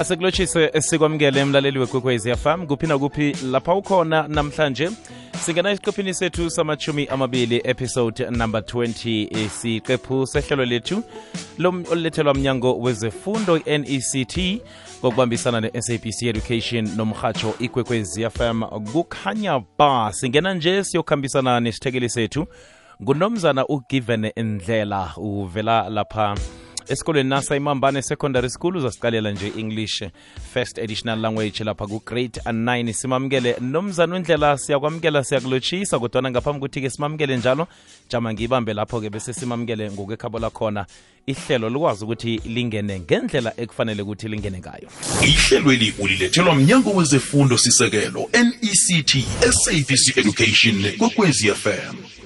asekulotshise sikwamukele emlaleli wekwekwezi fm kuphi nakuphi lapha ukhona namhlanje. Singena esiqephini sethu samachumi amabili episode number 20 siqephu sehlelo lethu olulethelwa mnyango wezefundo i-nect ngokubambisana ne-sabc education nomhatsho ikwekwezi fm kukhanya ba singena nje siyokuhambisana nesithekeli sethu. Ngunomzana ugiven ndlela uvela lapha esikolweni nasa imambane secondary school uzasiqalela nje english first additional language lapha ku-grade 9 simamukele nomzana undlela siyakwamukela siyakulotshisa kodwana ngaphambi ukuthi-ke simamukele njalo jama ngiyibambe lapho-ke bese simamukele ngokwekhabo lakhona ihlelo likwazi ukuthi lingene ngendlela ekufanele ukuthi lingene ngayo. Ihlelweli ulilethelwa mnyango wezefundo sisekelo nect sabc education kwekwezi fm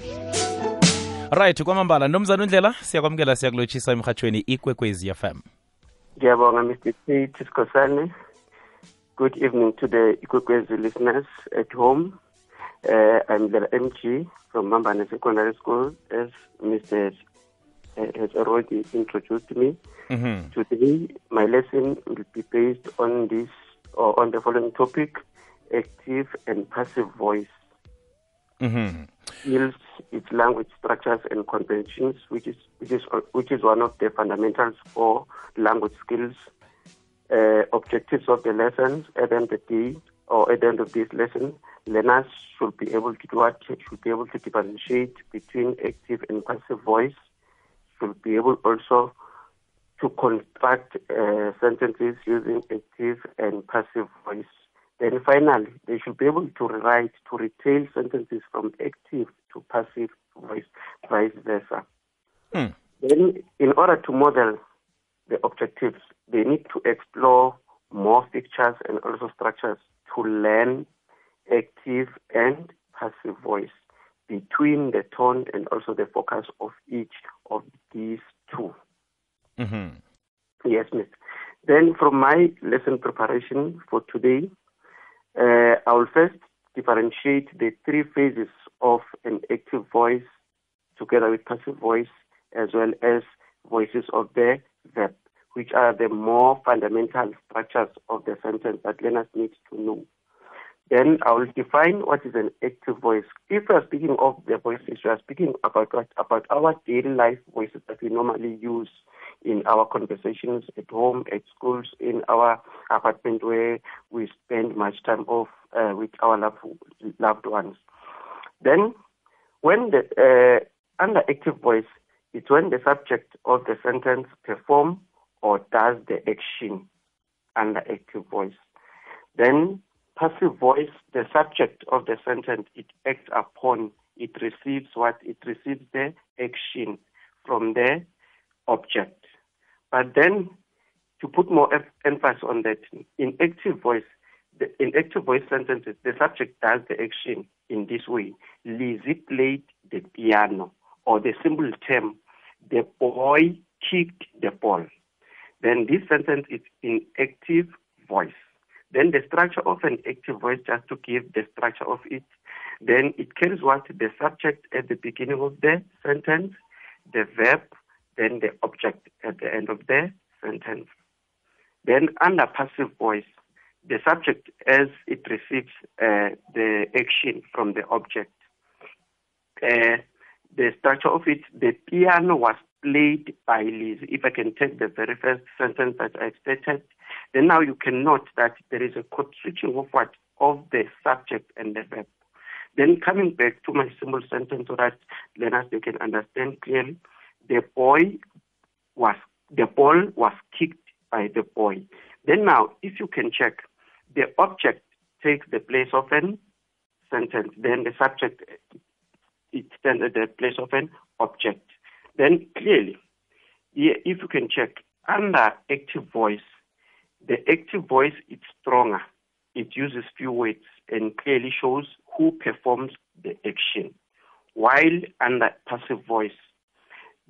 right kwamambala nomzana undlela siyakwamukela siyakulotshisa emhatshweni ikwekwezi fm Ngiyabonga Mr. T. Tiskosane. Good evening to the Ikwekwezi listeners at home. Uh, I'm the MG from Mambane Secondary School, as Mr. has already introduced me. Mhm. Today, my lesson will be based on this or on the following topic: active and passive voice. Mhm. skills, its language structures and conventions, which is which is which is one of the fundamentals for language skills. Uh, objectives of the lessons at the end of the or at the end of this lesson, learners should be able to do what should be able to differentiate between active and passive voice. Should be able also to construct uh, sentences using active and passive voice. Then finally, they should be able to rewrite, to retail sentences from active to passive voice, vice versa. Hmm. Then, in order to model the objectives, they need to explore more features and also structures to learn active and passive voice between the tone and also the focus of each of these two. Mhm. Yes, miss. Then, from my lesson preparation for today, uh, I will first differentiate the three phases of an active voice together with passive voice, as well as voices of the verb, which are the more fundamental structures of the sentence that learners need to know. Then I will define what is an active voice. If we are speaking of the voices, we are speaking about what, about our daily life voices that we normally use in our conversations at home, at schools, in our apartment where we spend much time off uh, with our loved, loved ones. Then, when the uh, under active voice, it's when the subject of the sentence perform or does the action under active voice. Then passive voice, the subject of the sentence, it acts upon, it receives what? It receives the action from the object. But then, to put more emphasis on that, in active voice, the, in active voice sentences, the subject does the action in this way. Lizzie played the piano, or the simple term, the boy kicked the ball. Then this sentence is in active voice. Then the structure of an active voice, just to give the structure of it, then it carries what? The subject at the beginning of the sentence, the verb, then the object at the end of the sentence. Then under passive voice, the subject as it receives uh, the action from the object. Uh, the structure of it, the piano was played by Liz. If I can take the very first sentence that I stated, then now you can note that there is a code switching of what? Of the subject and the verb. Then coming back to my simple sentence so that learners they can understand clearly, the boy was the ball was kicked by the boy. Then now, if you can check, the object takes the place of an sentence. Then the subject it stands at the place of an object. Then clearly, if you can check under active voice, the active voice is stronger. It uses few words and clearly shows who performs the action. While under passive voice,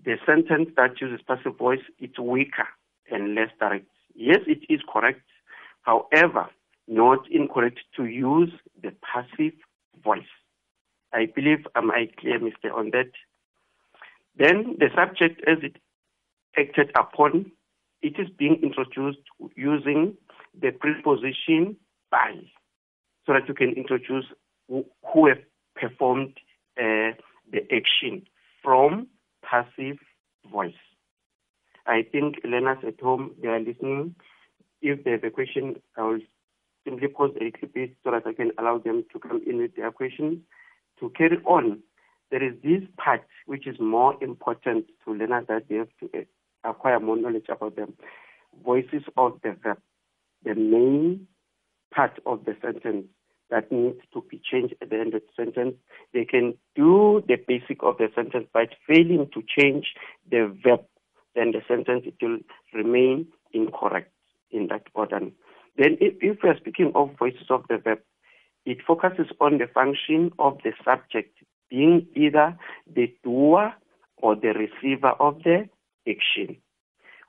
the sentence that uses passive voice it's weaker and less direct. Yes, it is correct. However, not incorrect to use the passive voice. I believe am I clear, Mister, on that? Then the subject, as it acted upon, it is being introduced using the preposition by, so that you can introduce who, who have performed uh, the action from passive voice. I think learners at home, they are listening. If they have a question, I will simply pause a little bit so that I can allow them to come in with their questions. To carry on, there is this part which is more important to learners that they have to acquire more knowledge about them. Voices of the verb, the main part of the sentence that needs to be changed at the end of the sentence. They can do the basic of the sentence, but failing to change the verb, then the sentence it will remain incorrect in that order. Then, if, if we are speaking of voices of the verb, it focuses on the function of the subject being either the doer or the receiver of the action,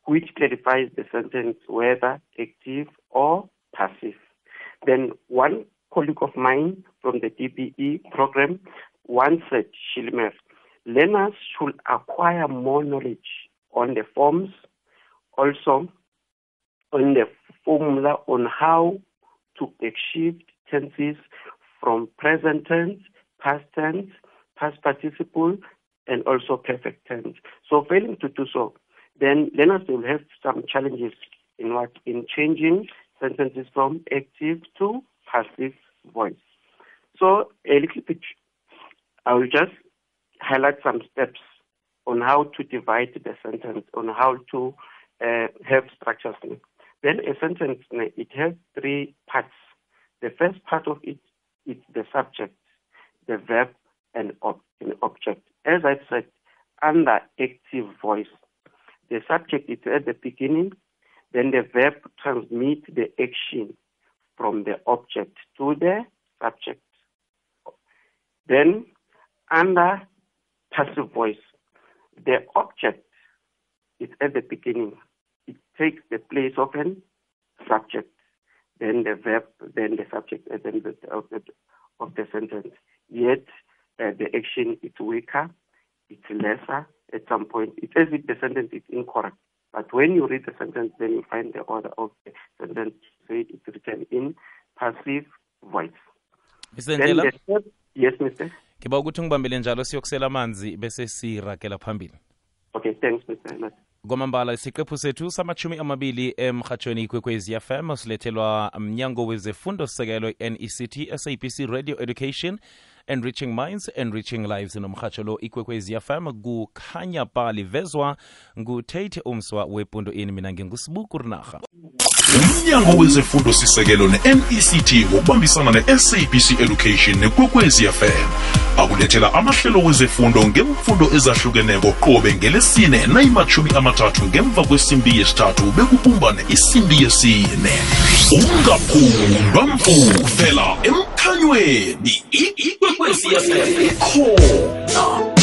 which clarifies the sentence whether active or passive. Then one colleague of mine from the DBE program once said, Shilmer, learners should acquire more knowledge on the forms, also on the formula on how to achieve tenses from present tense, past tense, past participle, and also perfect tense. So failing to do so, then learners will have some challenges in what in changing sentences from active to passive voice. So a little bit, I will just highlight some steps on how to divide the sentence, on how to uh, have structures. Then a sentence, it has three parts. The first part of it is the subject, the verb, and ob- an object. As I said, under active voice, the subject is at the beginning, then the verb transmits the action from the object to the subject. Then, under passive voice, the object is at the beginning. It takes the place of an subject, then the verb, then the subject at the end of the, of the sentence. Yet, uh, the action is weaker, it's lesser at some point. It's as if the sentence is incorrect. But when you read the sentence, then you find the order of the sentence, say it's written in passive voice. Mr. Then the third, yes, Mr. ngiba ukuthi ngibambele njalo siyokusela amanzi bese siragela phambili Okay, thanks, Mr. Kwamambala isiqephu sethu samachumi amabili emhatshweni ikwekwezi fm silethelwa mnyango wezefundo sekelo nect sabc radio education enriching minds enriching lives nomhatsho lo ikwekwezi fm kukhanya ba livezwa ngutate umswa wepundo ini. Mina ngingusibuku rinarha umnyango wezefundo sisekelo ne-nect ngokubambisana ne-sabc education nekwekwezi fm akulethela amahlelo wezefundo ngemfundo ezahlukeneko qobe ngelesine nayimathumi amathathu ngemva kwesimbi yesithathu bekubumbane isimbi yesine. Ungaphundwa mfufela emkhanyweni. Ikwekwezi fm khona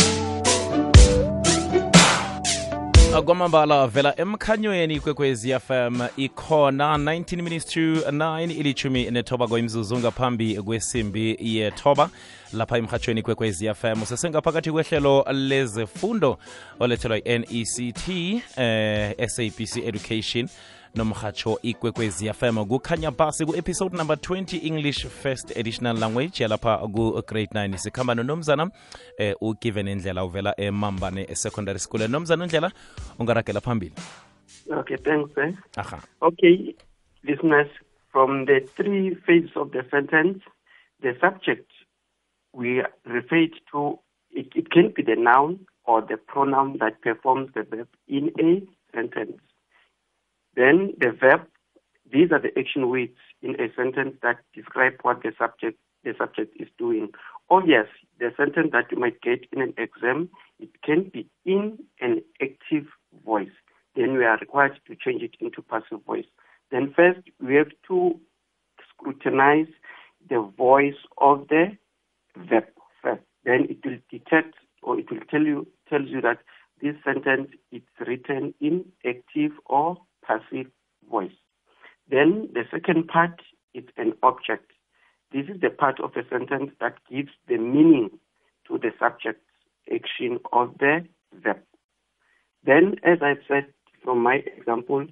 kwamambala vela emkhanyweni kwekwezi fm ikhona. 19 minutes to 9 ilithumi nethoba kwimzuzu ngaphambi kwesimbi yethoba lapha emhatshweni kwekwezi fm sesengaphakathi kwehlelo lezefundo olethelwa i-nect eh, sabc education nomhatsho ikwekwezi fm kukhanya basi ku-episode number 20 english first additional language yalapha ku-grade 9 sikhamba nonomzana eh, ugiven indlela uvela emambane secondary school. Nomzana indlela ungaragela phambili. Okay, thanks, eh? aha. Okay, listeners, from the three phases of the sentence, the subject we refer it to, it, it can be the noun or the pronoun that performs the verb in a sentence. Then the verb, these are the action words in a sentence that describe what the subject the subject is doing. Or yes, the sentence that you might get in an exam, it can be in an active voice. Then we are required to change it into passive voice. Then first we have to scrutinize the voice of the verb first. Then it will detect or it will tell you tells you that this sentence is written in active or passive voice. Then the second part is an object. This is the part of the sentence that gives the meaning to the subject action of the verb. Then, as I said from my example,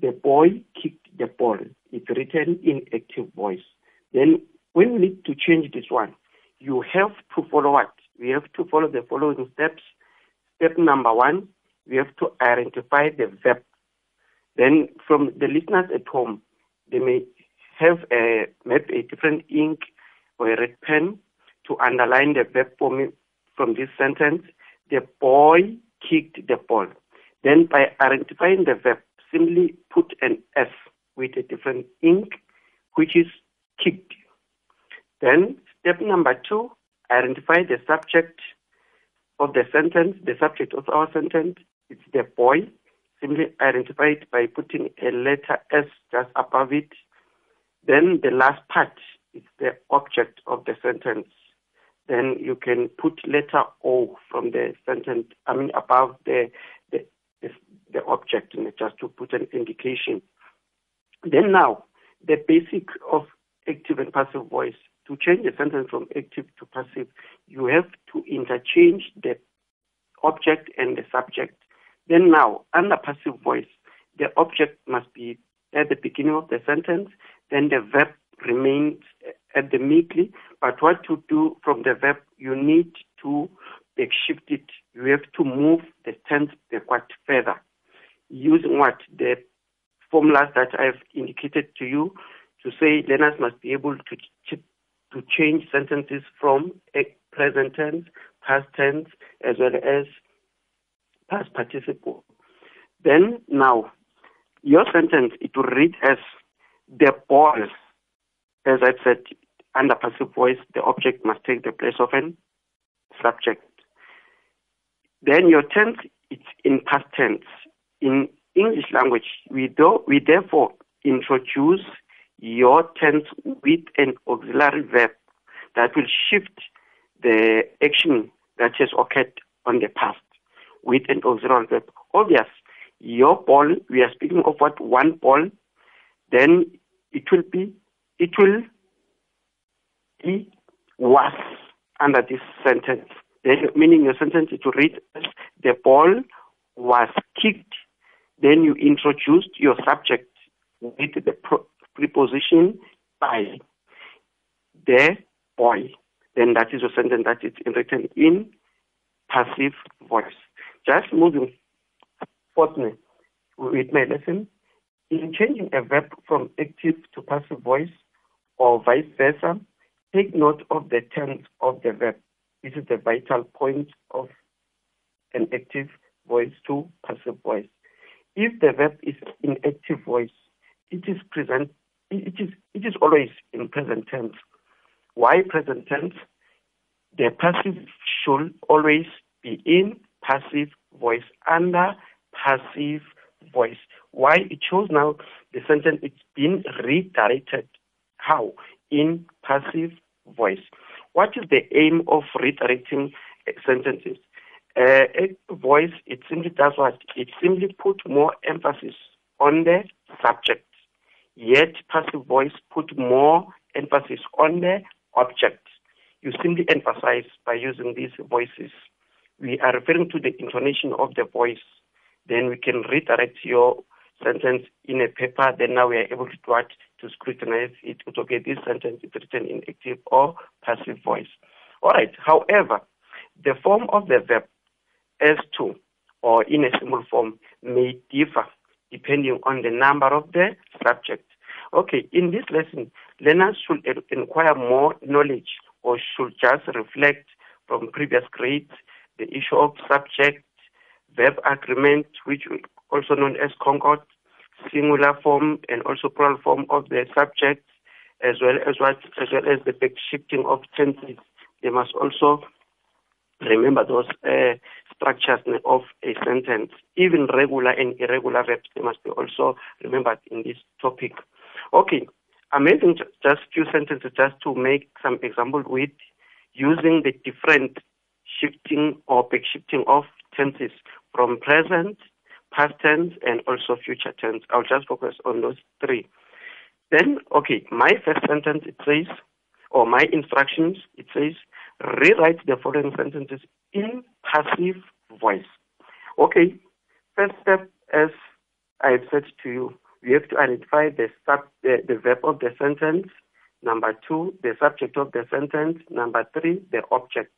the boy kicked the ball. it's written in active voice. Then when we need to change this one, you have to follow what? We have to follow the following steps. Step number one, we have to identify the verb. Then from the listeners at home, they may have a maybe a different ink or a red pen to underline the verb for me from this sentence. The boy kicked the ball. Then by identifying the verb, simply put an S with a different ink, which is kicked. Then step number two, identify the subject of the sentence, the subject of our sentence. It's the boy. Simply identify it by putting a letter S just above it. Then the last part is the object of the sentence. Then you can put letter O from the sentence, I mean above the the, the, the object, just to put an indication. Then now, the basic of active and passive voice. To change a sentence from active to passive, you have to interchange the object and the subject. Then now, under passive voice, the object must be at the beginning of the sentence, then the verb remains at the middle. But what to do from the verb, you need to shift it. You have to move the tense backward further. Using what? The formulas that I've indicated to you to say learners must be able to to change sentences from a present tense, past tense, as well as past participle. Then now, your sentence it will read as the ball. As I said, under passive voice, the object must take the place of an subject. Then your tense it's in past tense. In English language, we do we therefore introduce your tense with an auxiliary verb that will shift the action that has occurred on the past with an auxiliary verb. Obvious, your ball, we are speaking of what one ball, then it will be, it will be was under this sentence. Then, meaning your sentence, it will read the ball was kicked. Then you introduced your subject with the pro- preposition by the boy. Then that is a sentence that is written in passive voice. Just moving forward with my lesson, in changing a verb from active to passive voice or vice versa, take note of the tense of the verb. This is the vital point of an active voice to passive voice. If the verb is in active voice, it is present always in present tense. Why present tense? The passive should always be in passive voice under passive voice. Why it shows now the sentence it's been redirected. How? In passive voice. What is the aim of redirecting sentences? Uh, voice, it simply does what? It simply put more emphasis on the subject yet passive voice put more emphasis on the object. You simply emphasize by using these voices. We are referring to the intonation of the voice. Then we can redirect your sentence in a paper. Then now we are able to it to scrutinize it. Okay, this sentence is written in active or passive voice. All right. However, the form of the verb as to or in a simple form may differ depending on the number of the subject. Okay, in this lesson, learners should inquire more knowledge or should just reflect from previous grades the issue of subject, verb agreement, which is also known as concord, singular form and also plural form of the subject, as well as what as well as the shifting of tenses. They must also remember those uh, structures of a sentence. Even regular and irregular verbs, they must be also remembered in this topic. Okay, I'm just few sentences just to make some example with using the different shifting or shifting of tenses from present, past tense, and also future tense. I'll just focus on those three. Then, okay, my first sentence it says, or my instructions, it says, rewrite the following sentences in passive voice. Okay, first step, as I've said to you, you have to identify the, sub, the, the verb of the sentence. Number two, the subject of the sentence. Number three, the object.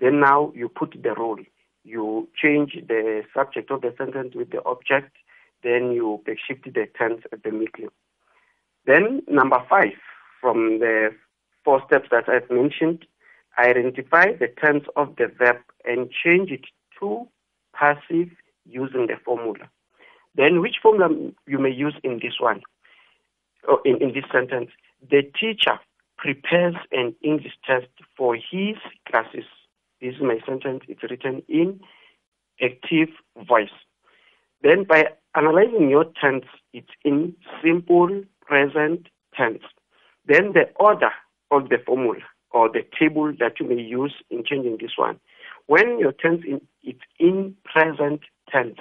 Then now you put the role. You change the subject of the sentence with the object. Then you shift the tense at the middle. Then number five, from the four steps that I've mentioned, identify the tense of the verb and change it to passive using the formula. Then which formula you may use in this one, or in, in this sentence? The teacher prepares an English test for his classes. This is my sentence. It's written in active voice. Then by analyzing your tense, it's in simple present tense. Then the order of the formula or the table that you may use in changing this one. When your tense in, it's in present tense,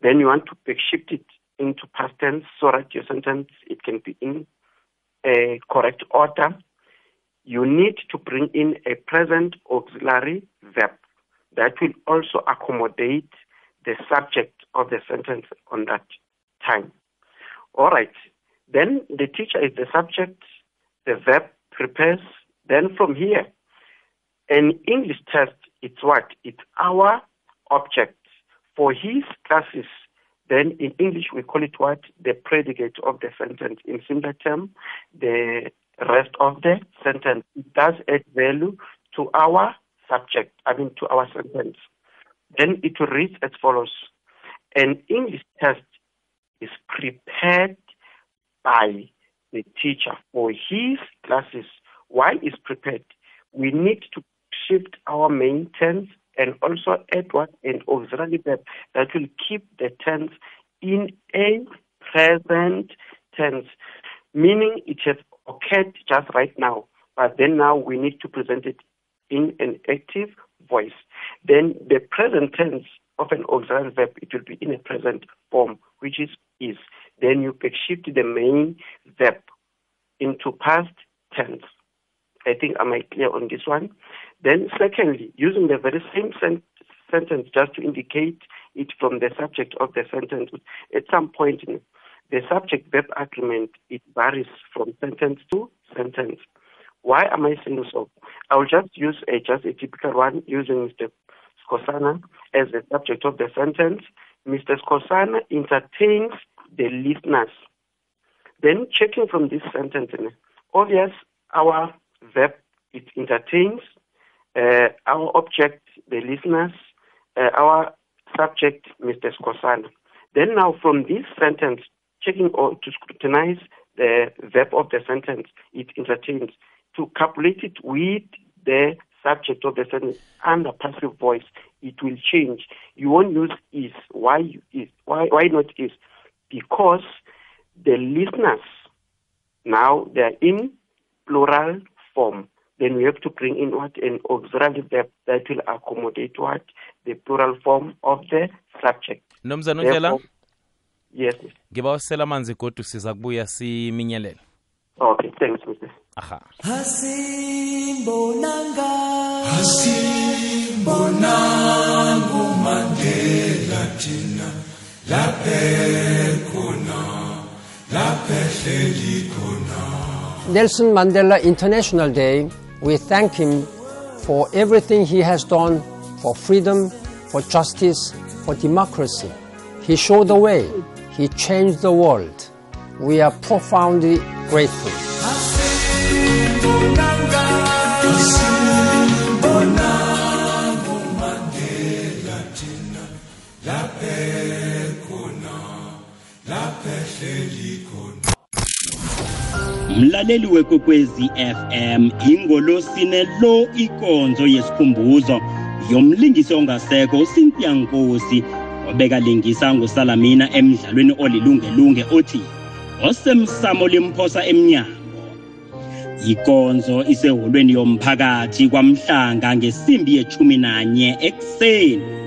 then you want to shift it into past tense so that your sentence it can be in a correct order. You need to bring in a present auxiliary verb that will also accommodate the subject of the sentence on that time. All right. Then the teacher is the subject, the verb prepares. Then from here, an English test, it's what? It's our object. For his classes, then in English we call it what? The predicate of the sentence. In simpler term, the rest of the sentence. It does add value to our subject, I mean to our sentence. Then it reads as follows. An English test is prepared by the teacher for his classes. Why is prepared? We need to shift our main tense and also add what an auxiliary verb that will keep the tense in a present tense, meaning it has occurred just right now, but then now we need to present it in an active voice. Then the present tense of an auxiliary verb, it will be in a present form, which is is. Then you can shift the main verb into past tense. I think am I clear on this one? Then secondly, using the very same sen- sentence just to indicate it from the subject of the sentence, at some point the subject verb agreement it varies from sentence to sentence. Why am I saying so? I will just use a just a typical one using Mr. Skosana as the subject of the sentence. Mr. Skosana entertains the listeners. Then checking from this sentence, obvious our verb it entertains, uh, our object the listeners, uh, our subject Mr. Skosana. Then now from this sentence, checking or to scrutinize the verb of the sentence, it entertains to calculate it with the subject of the sentence under passive voice, it will change. You won't use is. Why is? Why why not is? Because the listeners now they're in plural form. Then we have to bring in what an auxiliary verb that will accommodate what the plural form of the subject. nomzana undlela Yes. Mr. ngiba usela amanzi godu siza kubuya siminyelela Okay. Thanks, Mr. aha asimbonanga Nelson Mandela International Day, we thank him for everything he has done for freedom, for justice, for democracy. He showed the way. He changed the world. We are profoundly grateful. Mlaleli wekwekwezi fm ingolosine lo ikonzo yesikhumbuzo yomlingisi ongasekho ucynthia nkosi obekalingisa ngusalamina emdlalweni olilungelunge othi osemsamo limphosa emnyango. Ikonzo iseholweni yomphakathi kwamhlanga ngesimbi yechumi nanye ekuseni.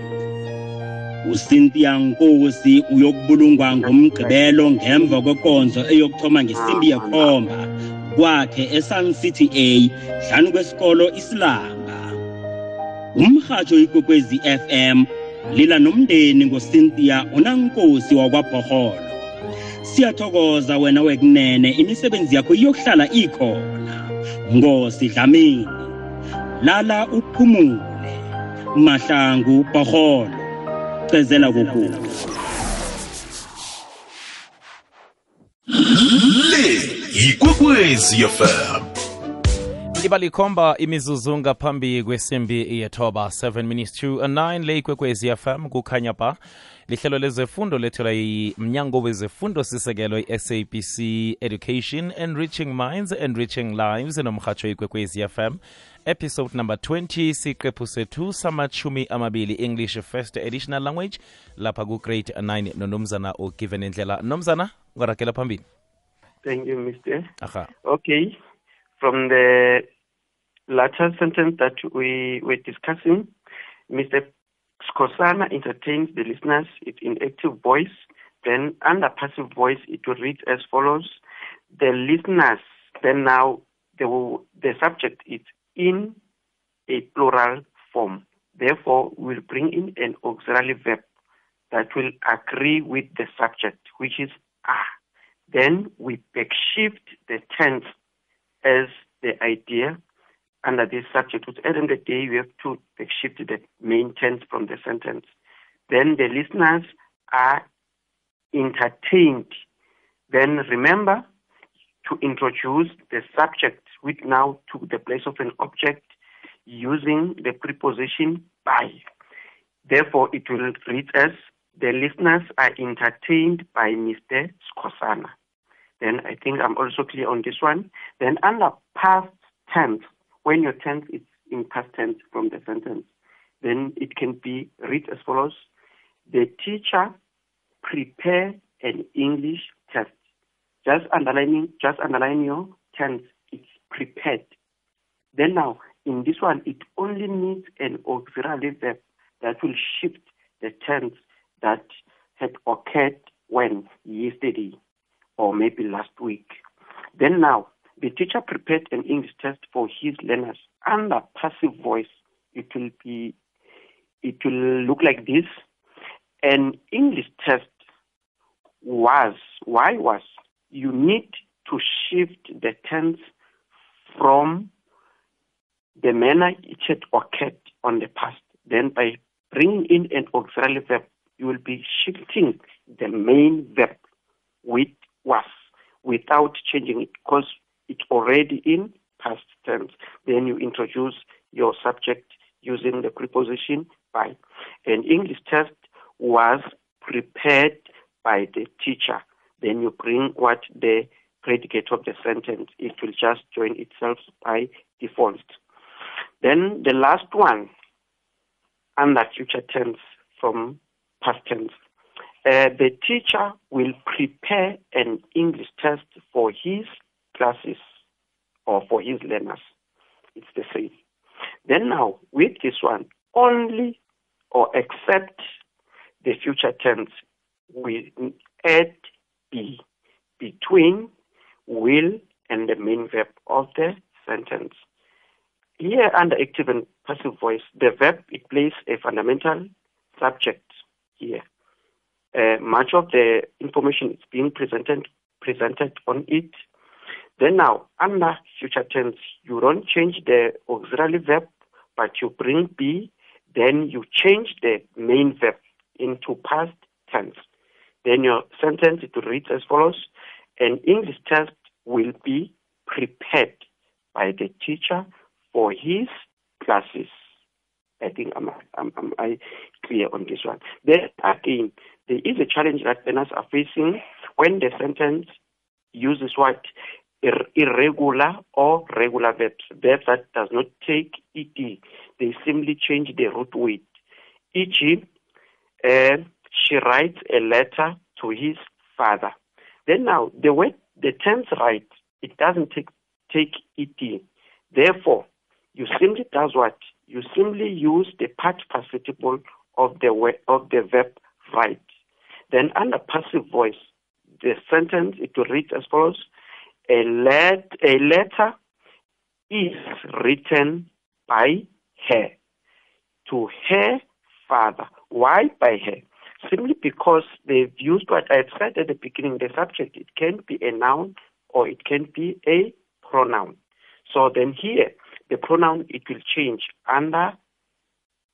uCynthia Nkosi uyokubulungwa ngomgqibelo ngemva kwekonzo eyokuthoma ngesimbi yekhomba. Kwakhe eSun City A hlanu kwesikolo isilanga. Umhajo ikwekwezi FM lila nomndeni ngoCynthia unankosi wakwabhoholo. Siyathokoza wena wekunene imisebenzi yakho iyokuhlala ikhona. Ngosi dlamini lala uphumule. Mahlangu baholo cezela kukhulu le yikwekwezi fm liba likhomba imizuzu ngaphambi kwesimbi yethoba 7 minutes to 9 le ikwekwezi fm kukhanya ba lihlelo lezefundo lethelwa yimnyango wezefundo sisekelo i-sabc education enriching minds enriching lives nomhatsho ikwekwezi fm episode number 20 siqephu sethu samachumi amabili english first additional language lapha ku-grade 9 nonomzana ugiven indlela nomzana ngaragela phambili Thank you, Mr. aha Okay. From the latter sentence that we were discussing, Mr. Skosana entertains the listeners it in active voice. Then under passive voice, it will read as follows. The listeners, then now the, the subject is in a plural form. Therefore, we'll bring in an auxiliary verb that will agree with the subject, which is are. Then we backshift the tense as the idea under this subject. At the end of the day, we have to backshift the main tense from the sentence. Then the listeners are entertained. Then remember to introduce the subject which now took the place of an object using the preposition by. Therefore, it will read as the listeners are entertained by Mr. Skosana. Then I think I'm also clear on this one. Then under past tense, when your tense is in past tense from the sentence, then it can be read as follows. The teacher prepare an English test. Just underlining, just underline your tense. It's prepared. Then now, in this one, it only needs an auxiliary verb that will shift the tense that had occurred when yesterday or maybe last week. Then now, the teacher prepared an English test for his learners under passive voice. It will be, it will look like this. An English test was, why was? You need to shift the tense from the manner it had occurred on the past. Then by bringing in an auxiliary verb, you will be shifting the main verb with was without changing it because it's already in past tense. Then you introduce your subject using the preposition by. An English test was prepared by the teacher. Then you bring what the predicate of the sentence. It will just join itself by default. Then the last one under future tense from past tense. Uh, the teacher will prepare an English test for his classes or for his learners. It's the same. Then now, with this one, only or except the future tense, we add be between will and the main verb of the sentence. Here, under active and passive voice, the verb it plays a fundamental subject here. Uh, much of the information is being presented presented on it. Then now, under future tense, you don't change the auxiliary verb, but you bring be. Then you change the main verb into past tense. Then your sentence it reads as follows: An English test will be prepared by the teacher for his classes. I think I'm, I'm, I'm I clear on this one. Then again, there is a challenge that learners are facing when the sentence uses what Ir- irregular or regular verbs, verbs that does not take ed. They simply change the root weight. E.g., uh, she writes a letter to his father. Then now the word the tense right it doesn't take take ed. Therefore, you simply does what you simply use the past participle of the word, of the verb write. Then under passive voice, the sentence it will read as follows: A let a letter is written by her to her father. Why by her? Simply because they've used what I've said at the beginning, the subject, it can be a noun or it can be a pronoun. So then here, the pronoun, it will change under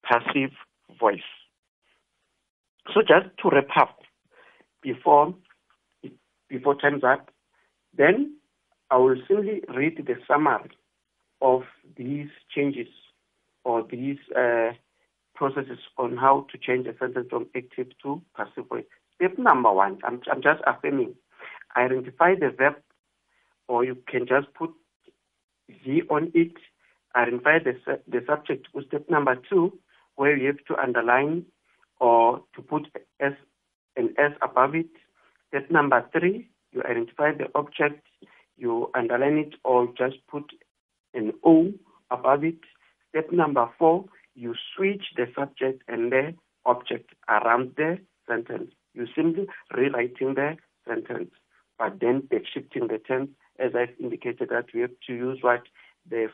passive voice. So just to wrap up, before, before time's up, then I will simply read the summary of these changes or these uh, processes on how to change a sentence from active to passive voice. Step number one, I'm, I'm just affirming, identify the verb, or you can just put the on it, identify the, the subject. Step number two, where you have to underline or to put S, an S above it. Step number three, you identify the object, you underline it or just put an O above it. Step number four, you switch the subject and the object around the sentence. You simply rewriting the sentence, but then back shifting the tense, as I've indicated that we have to use what the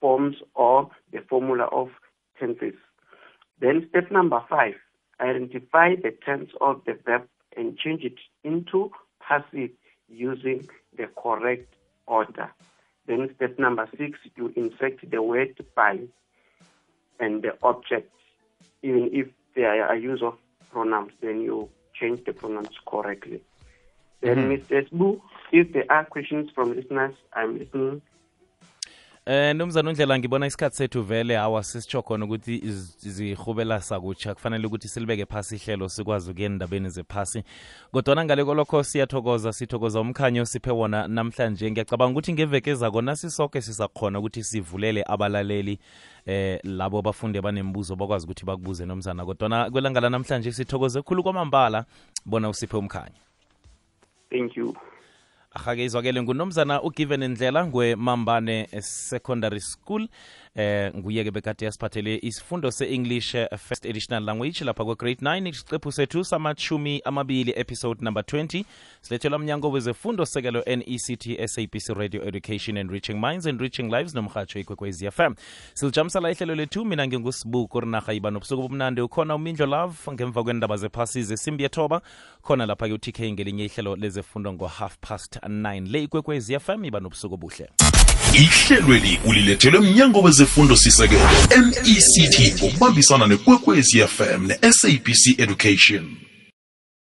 forms or the formula of tenses. Then step number five, identify the tense of the verb and change it into passive using the correct order. Then step number six, you insert the word by and the object. Even if there are use of pronouns, then you change the pronouns correctly. Then, hmm. Mr. Sbu, if there are questions from listeners, I'm listening. Eh nomzana undlela ngibona isikhathi sethu vele awa sisitsho khona ukuthi zihubela sakutsha. Kufanele ukuthi silibeke phasi ihlelo sikwazi ukuya endabeni zephasi. Kodwana ngale kolokho siyathokoza sithokoza umkhanyo siphe wona namhlanje. Ngiyacabanga ukuthi ngeveke ezako sisoke sisakhona ukuthi sivulele abalaleli eh labo bafunde banembuzo bakwazi ukuthi bakubuze nomzana. Kodwana kwelanga namhlanje sithokoze khulu kwamambala. Bona usiphe umkhanyo. Thank you. Ahake izwakele ngunomzana ugiven ndlela ngwemambane secondary school eh nguye-ke bekade yasiphathele isifundo se-english eh, first additional language lapha kwe-grade 9 isiqephu sethu samachumi amabili episode number 20 silethelwa mnyango wezefundo sekelo nect sabc radio education and reaching minds and reaching lives nomhatsho ikwekwez fm silijamisala ihlelo lethu mina ngingusibuku kurinarha iba nobusuku bomnandi ukhona umindlo love ngemva kwendaba zephasi zesimbi yethoba khona lapha-ke utk ngelinye ihlelo lezefundo ngo-half past 9 le ikwekwez fm iba nobusuku obuhle ihlelweli ulilethelwe mnyango wezefundo sisekelo mect ngokubambisana nekwekwezi fm ne-sabc education